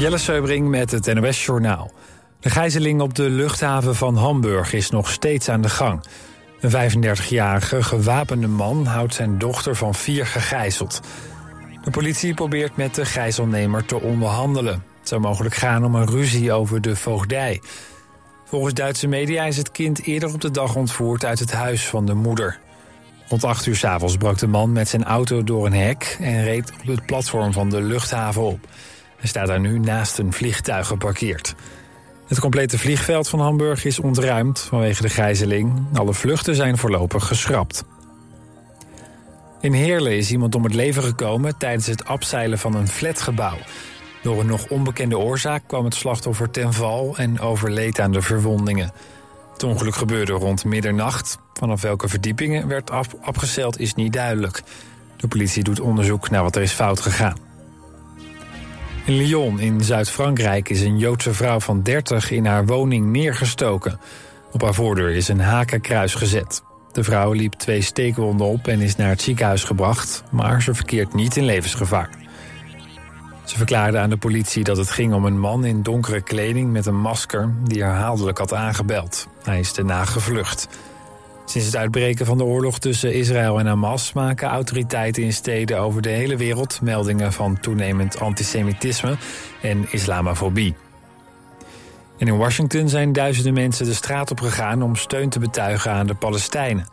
Jelle Seubring met het NOS Journaal. De gijzeling op de luchthaven van Hamburg is nog steeds aan de gang. Een 35-jarige gewapende man houdt zijn dochter van vier gegijzeld. De politie probeert met de gijzelnemer te onderhandelen. Het zou mogelijk gaan om een ruzie over de voogdij. Volgens Duitse media is het kind eerder op de dag ontvoerd uit het huis van de moeder. Rond 8 uur s avonds brak de man met zijn auto door een hek... en reed op het platform van de luchthaven op. Hij staat daar nu naast een vliegtuig geparkeerd. Het complete vliegveld van Hamburg is ontruimd vanwege de gijzeling. Alle vluchten zijn voorlopig geschrapt. In Heerlen is iemand om het leven gekomen tijdens het abzeilen van een flatgebouw. Door een nog onbekende oorzaak kwam het slachtoffer ten val en overleed aan de verwondingen. Het ongeluk gebeurde rond middernacht. Vanaf welke verdiepingen werd af afgezeild is niet duidelijk. De politie doet onderzoek naar wat er is fout gegaan. In Lyon in Zuid-Frankrijk is een Joodse vrouw van 30 in haar woning neergestoken. Op haar voordeur is een hakenkruis gezet. De vrouw liep twee steekwonden op en is naar het ziekenhuis gebracht, maar ze verkeert niet in levensgevaar. Ze verklaarde aan de politie dat het ging om een man in donkere kleding met een masker die herhaaldelijk had aangebeld. Hij is daarna gevlucht. Sinds het uitbreken van de oorlog tussen Israël en Hamas maken autoriteiten in steden over de hele wereld meldingen van toenemend antisemitisme en islamofobie. En in Washington zijn duizenden mensen de straat op gegaan om steun te betuigen aan de Palestijnen.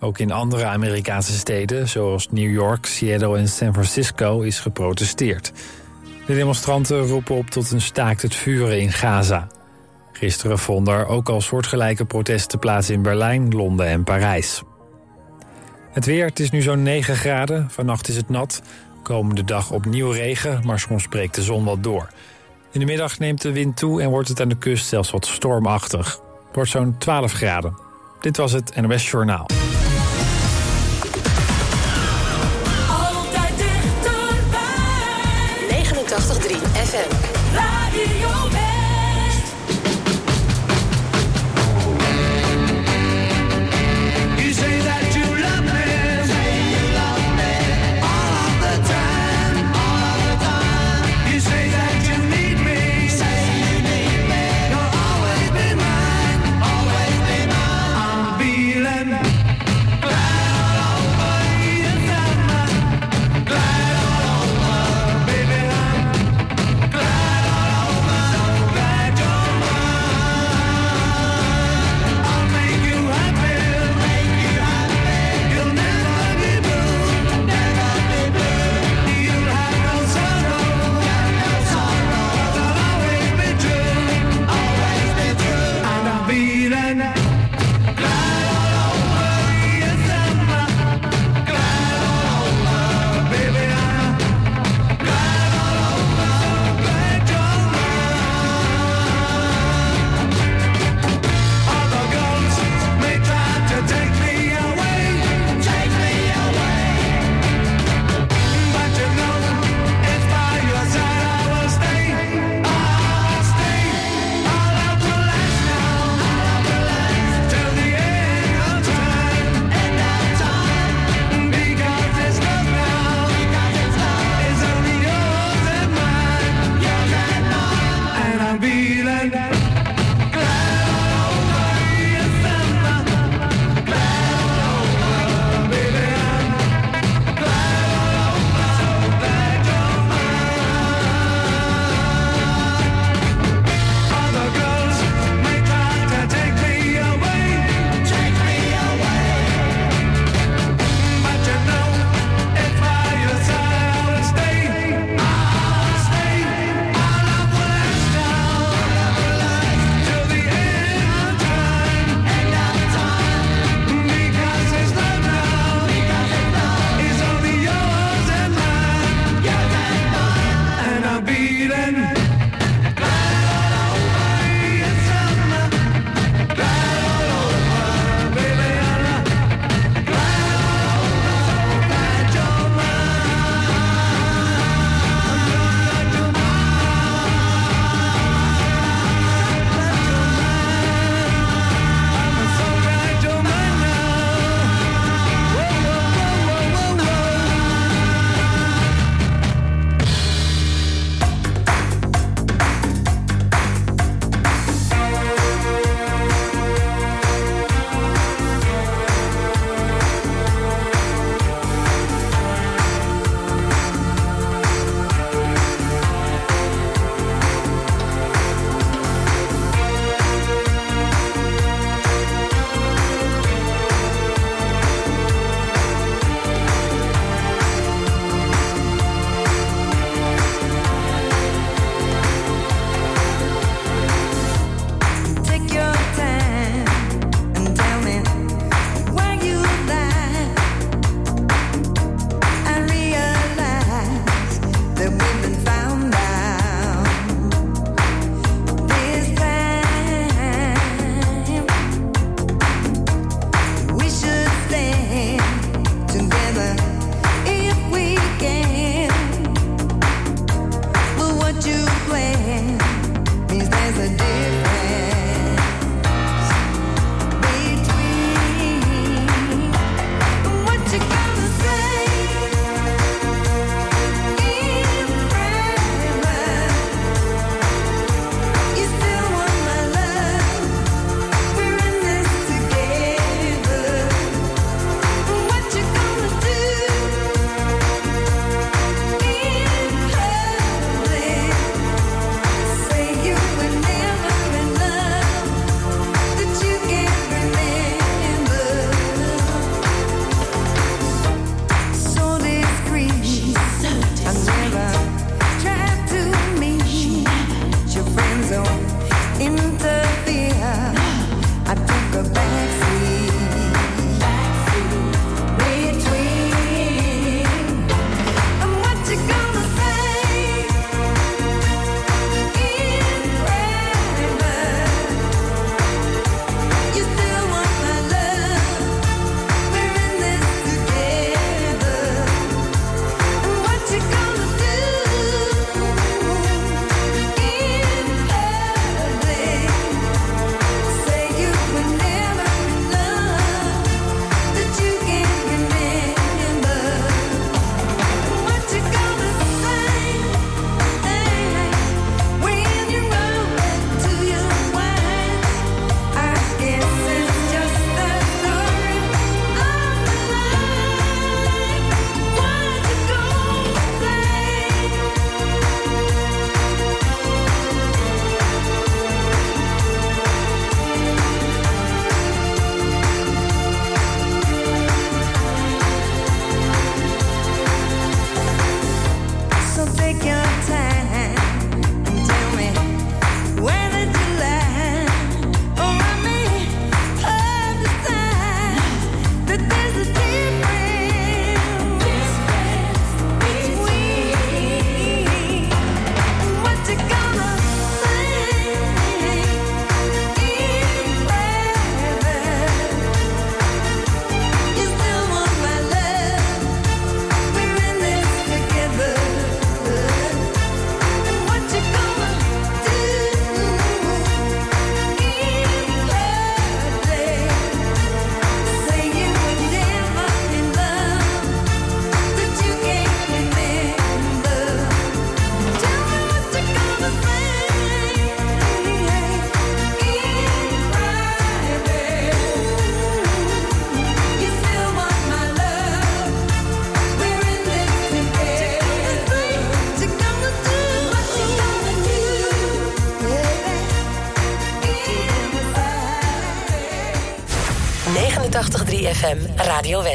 Ook in andere Amerikaanse steden, zoals New York, Seattle en San Francisco, is geprotesteerd. De demonstranten roepen op tot een staakt het vuren in Gaza. Gisteren vonden er ook al soortgelijke protesten plaats in Berlijn, Londen en Parijs. Het weer, het is nu zo'n 9 graden. Vannacht is het nat. Komende dag opnieuw regen, maar soms breekt de zon wat door. In de middag neemt de wind toe en wordt het aan de kust zelfs wat stormachtig. Het wordt zo'n 12 graden. Dit was het NOS Journaal. Altijd dichterbij. 89.3 FM. Radio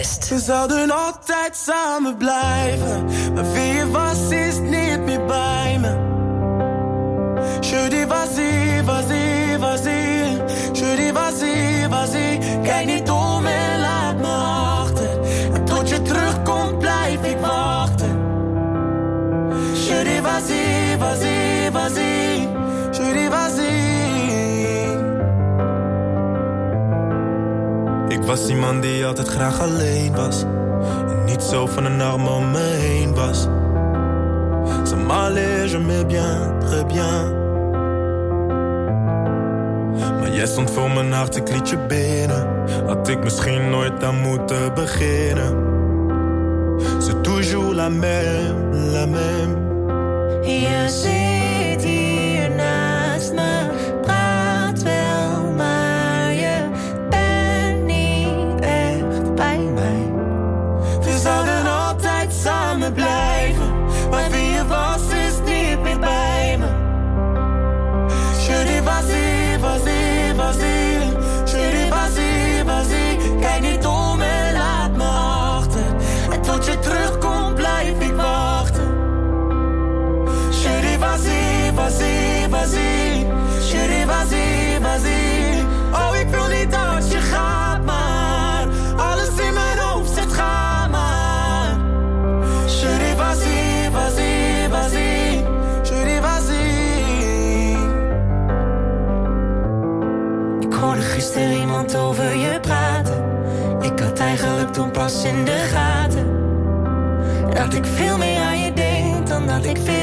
West. We zouden altijd samen blijven, maar wie was is niet meer bij me. Judy was hier, was hier, was hier. Judy was hier, was hier. Kijk niet om en laat me achter. En tot je terug was iemand die altijd graag alleen was. En niet zo van een arm om me heen was. Ça m'allait, je m'ai bien, très bien. Maar jij stond voor mijn hart, ik liet je binnen. Had ik misschien nooit aan moeten beginnen. C'est toujours la même, la même. Je in de gaten. Dat ik veel meer aan je denk dan dat ik veel.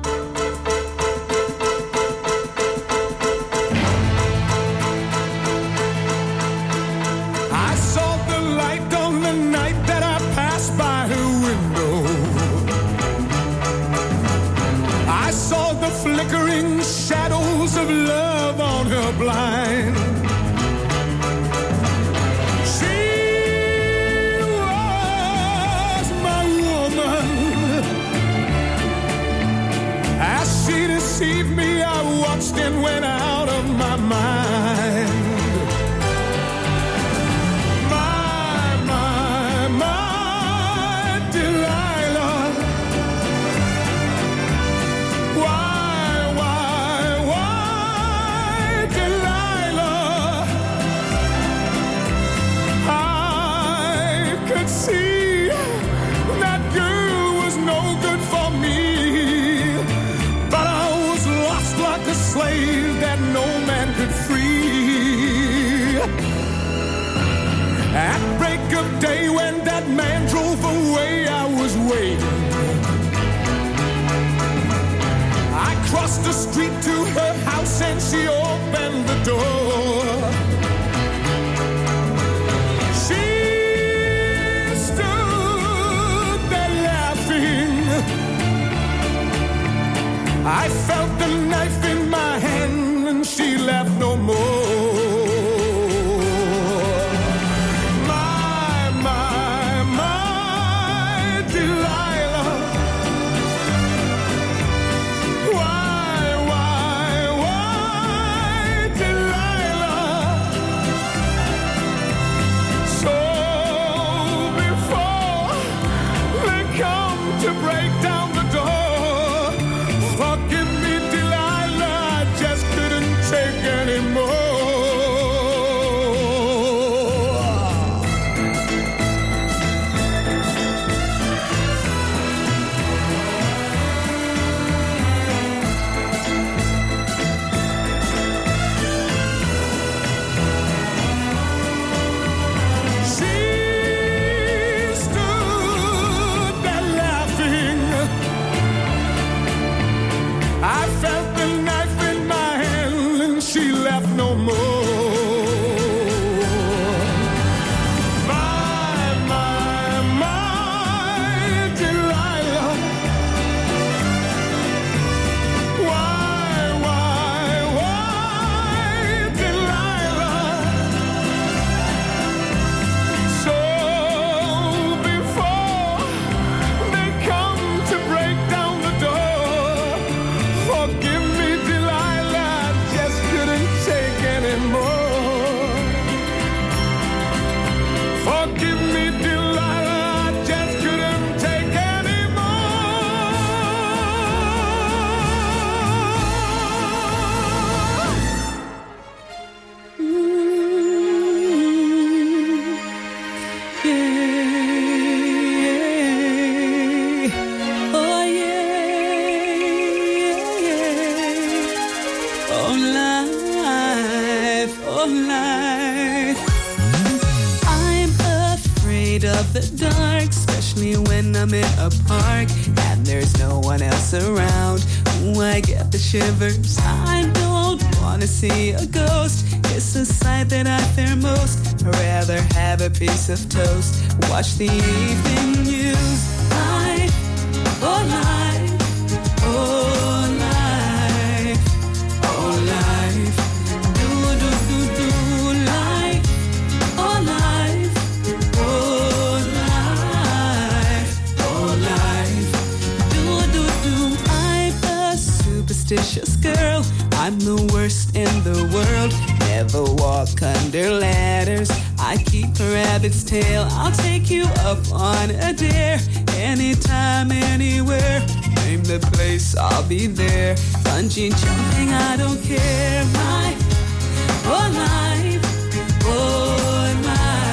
Went out of my mind. Day when that man drove away, I was waiting. I crossed the street to her house and she opened the door. She stood there laughing. I felt the knife Watch the rabbit's tail. I'll take you up on a dare. Anytime, anywhere. Name the place, I'll be there. Bungee jumping, I don't care. My whole life, oh, whole life,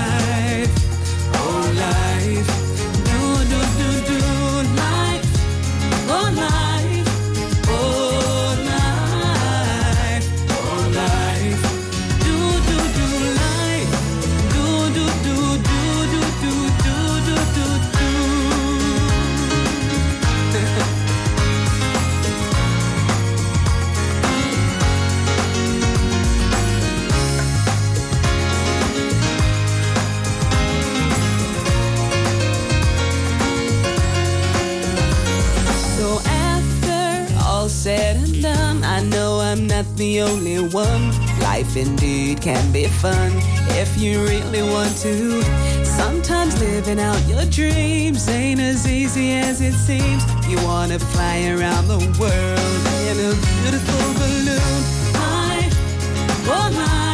the only one. Life indeed can be fun if you really want to. Sometimes living out your dreams ain't as easy as it seems. You wanna fly around the world in a beautiful balloon. I, oh life,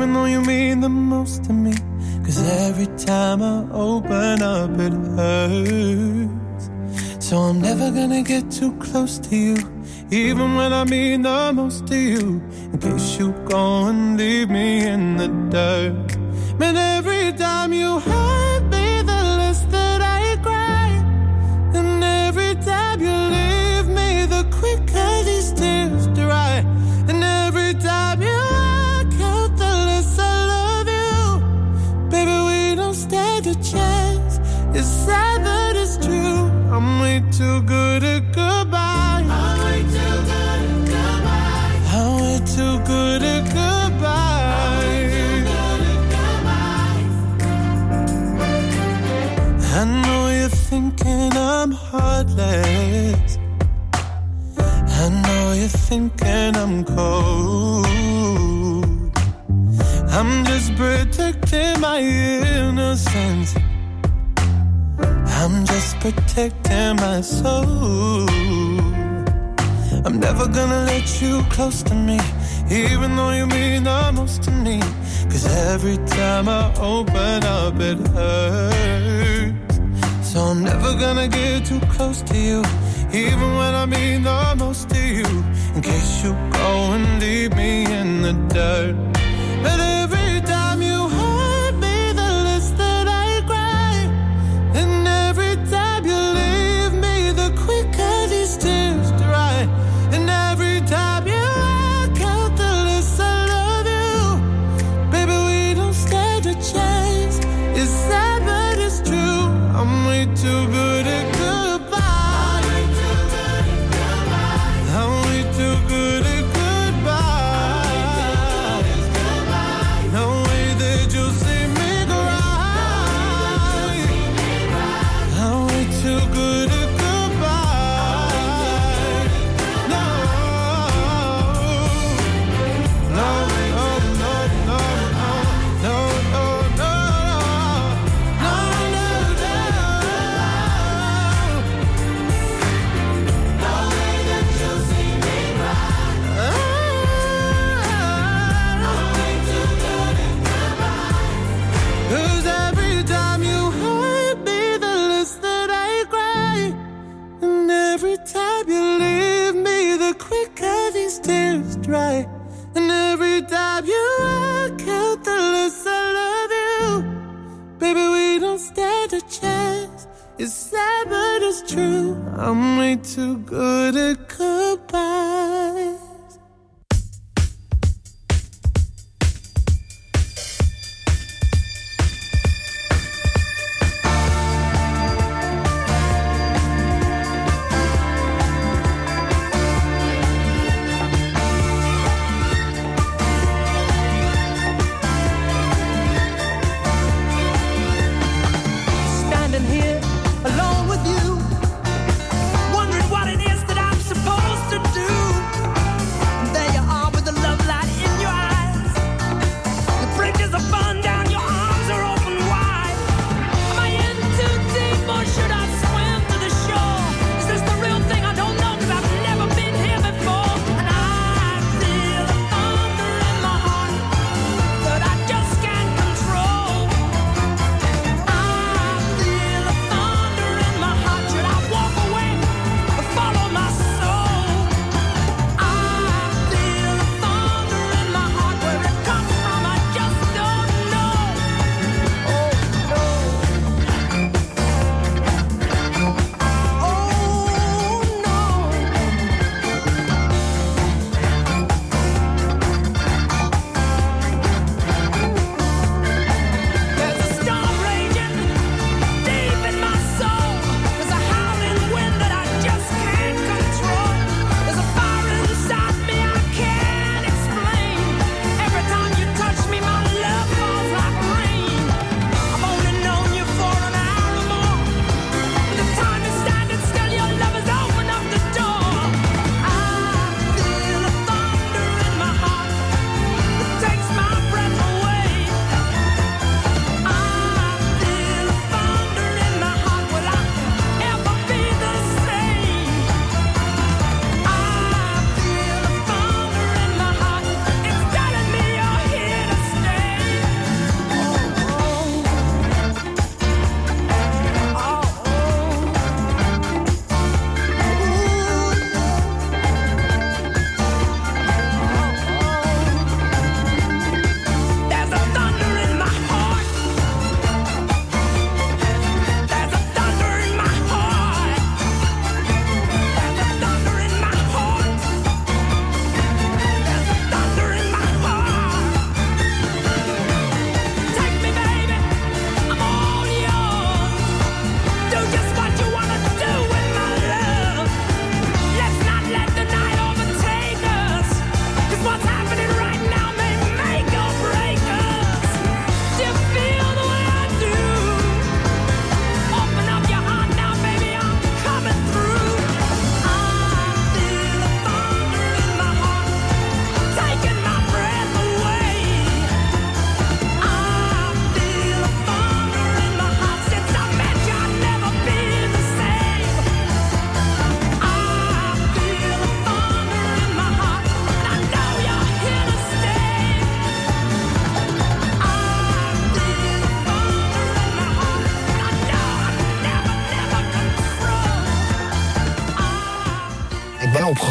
even though you mean the most to me. Cause every time I open up, it hurts. So I'm never gonna get too close to you, even when I mean the most to you. In case you go and leave me in the dirt. Man, every time you hurt. way too good at goodbye. I'm way too good at goodbye. I'm way too good at goodbye. I know you're thinking I'm heartless. I know you're thinking I'm cold. I'm just protecting my innocence. I'm just protecting my soul. I'm never gonna let you close to me, even though you mean the most to me. Cause every time I open up, it hurts. So I'm never gonna get too close to you, even when I mean the most to you. In case you go and leave me in the dirt. But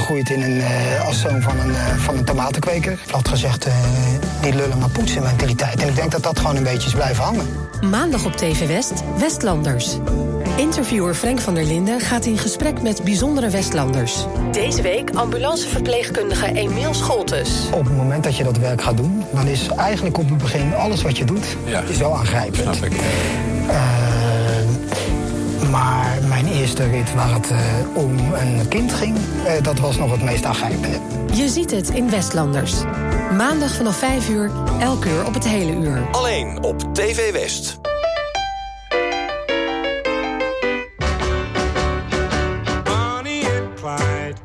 opgegroeid in een, eh, als zoon van een, eh, van een tomatenkweker. Plat gezegd, eh die lullen maar poetsen mentaliteit. En ik denk dat dat gewoon een beetje is blijven hangen. Maandag op TV West, Westlanders. Interviewer Frank van der Linden gaat in gesprek met bijzondere Westlanders. Deze week ambulanceverpleegkundige Emiel Scholtes. Op het moment dat je dat werk gaat doen, dan is eigenlijk op het begin alles wat je doet, Ja. is wel aangrijpend. Snap ik. Eerste rit waar het eh, om een kind ging, eh, dat was nog het meest aangrijpende. Je ziet het in Westlanders. Maandag vanaf 5 uur, elk uur op het hele uur. Alleen op TV West. Bonnie and Clyde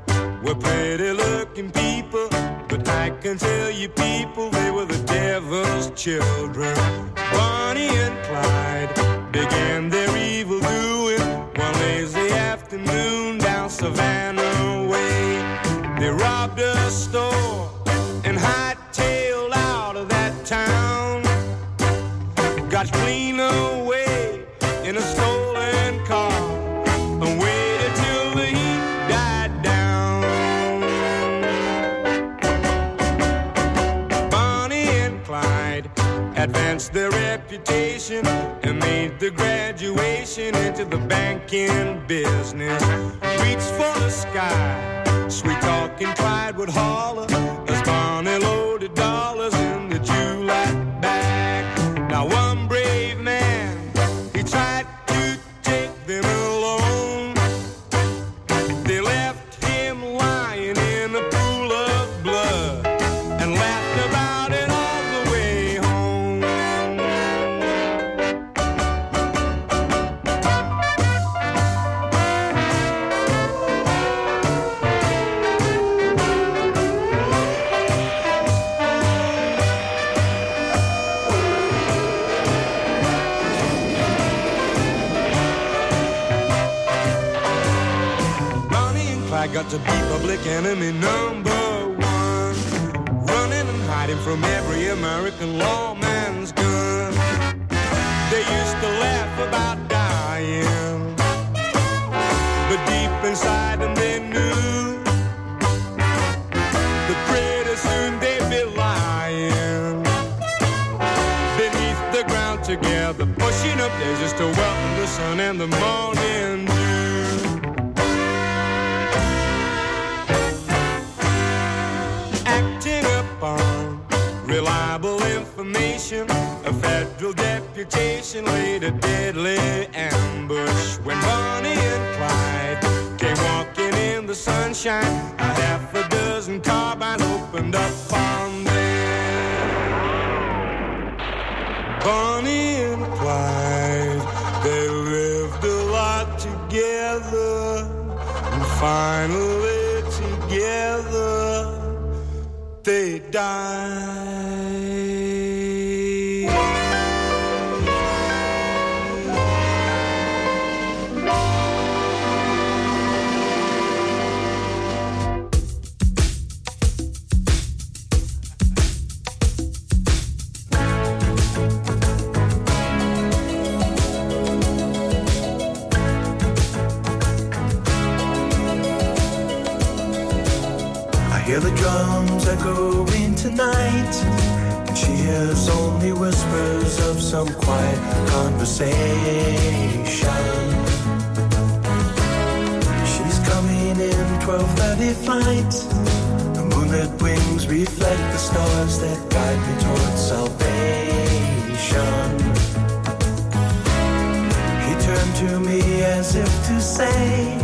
were pretty looking people, but I can tell you people they were the devil's children. A store and hightailed out of that town. Got clean away in a stolen car and waited till the heat died down. Bonnie and Clyde advanced their reputation and made the graduation into the banking business. Reached for the sky, sweet talking Clyde would holler some quiet conversation. She's coming in 12:30 flight. The moonlit wings reflect the stars that guide me towards salvation. He turned to me as if to say,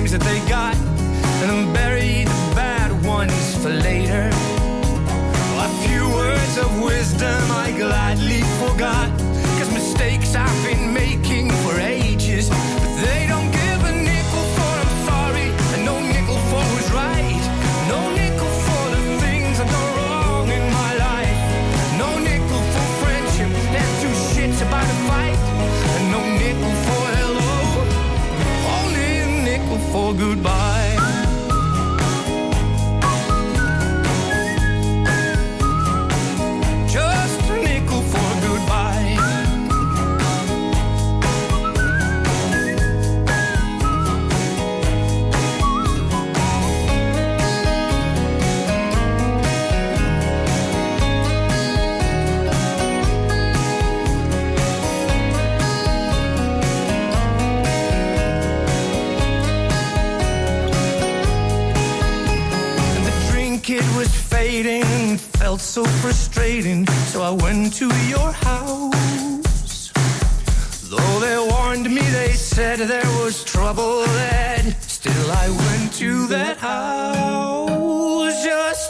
dreams that they got and then bury the bad ones for later. A few words of wisdom I gladly forgot, cause mistakes I've been felt so frustrating, so I went to your house. Though they warned me, they said there was trouble then. Still, I went to that house just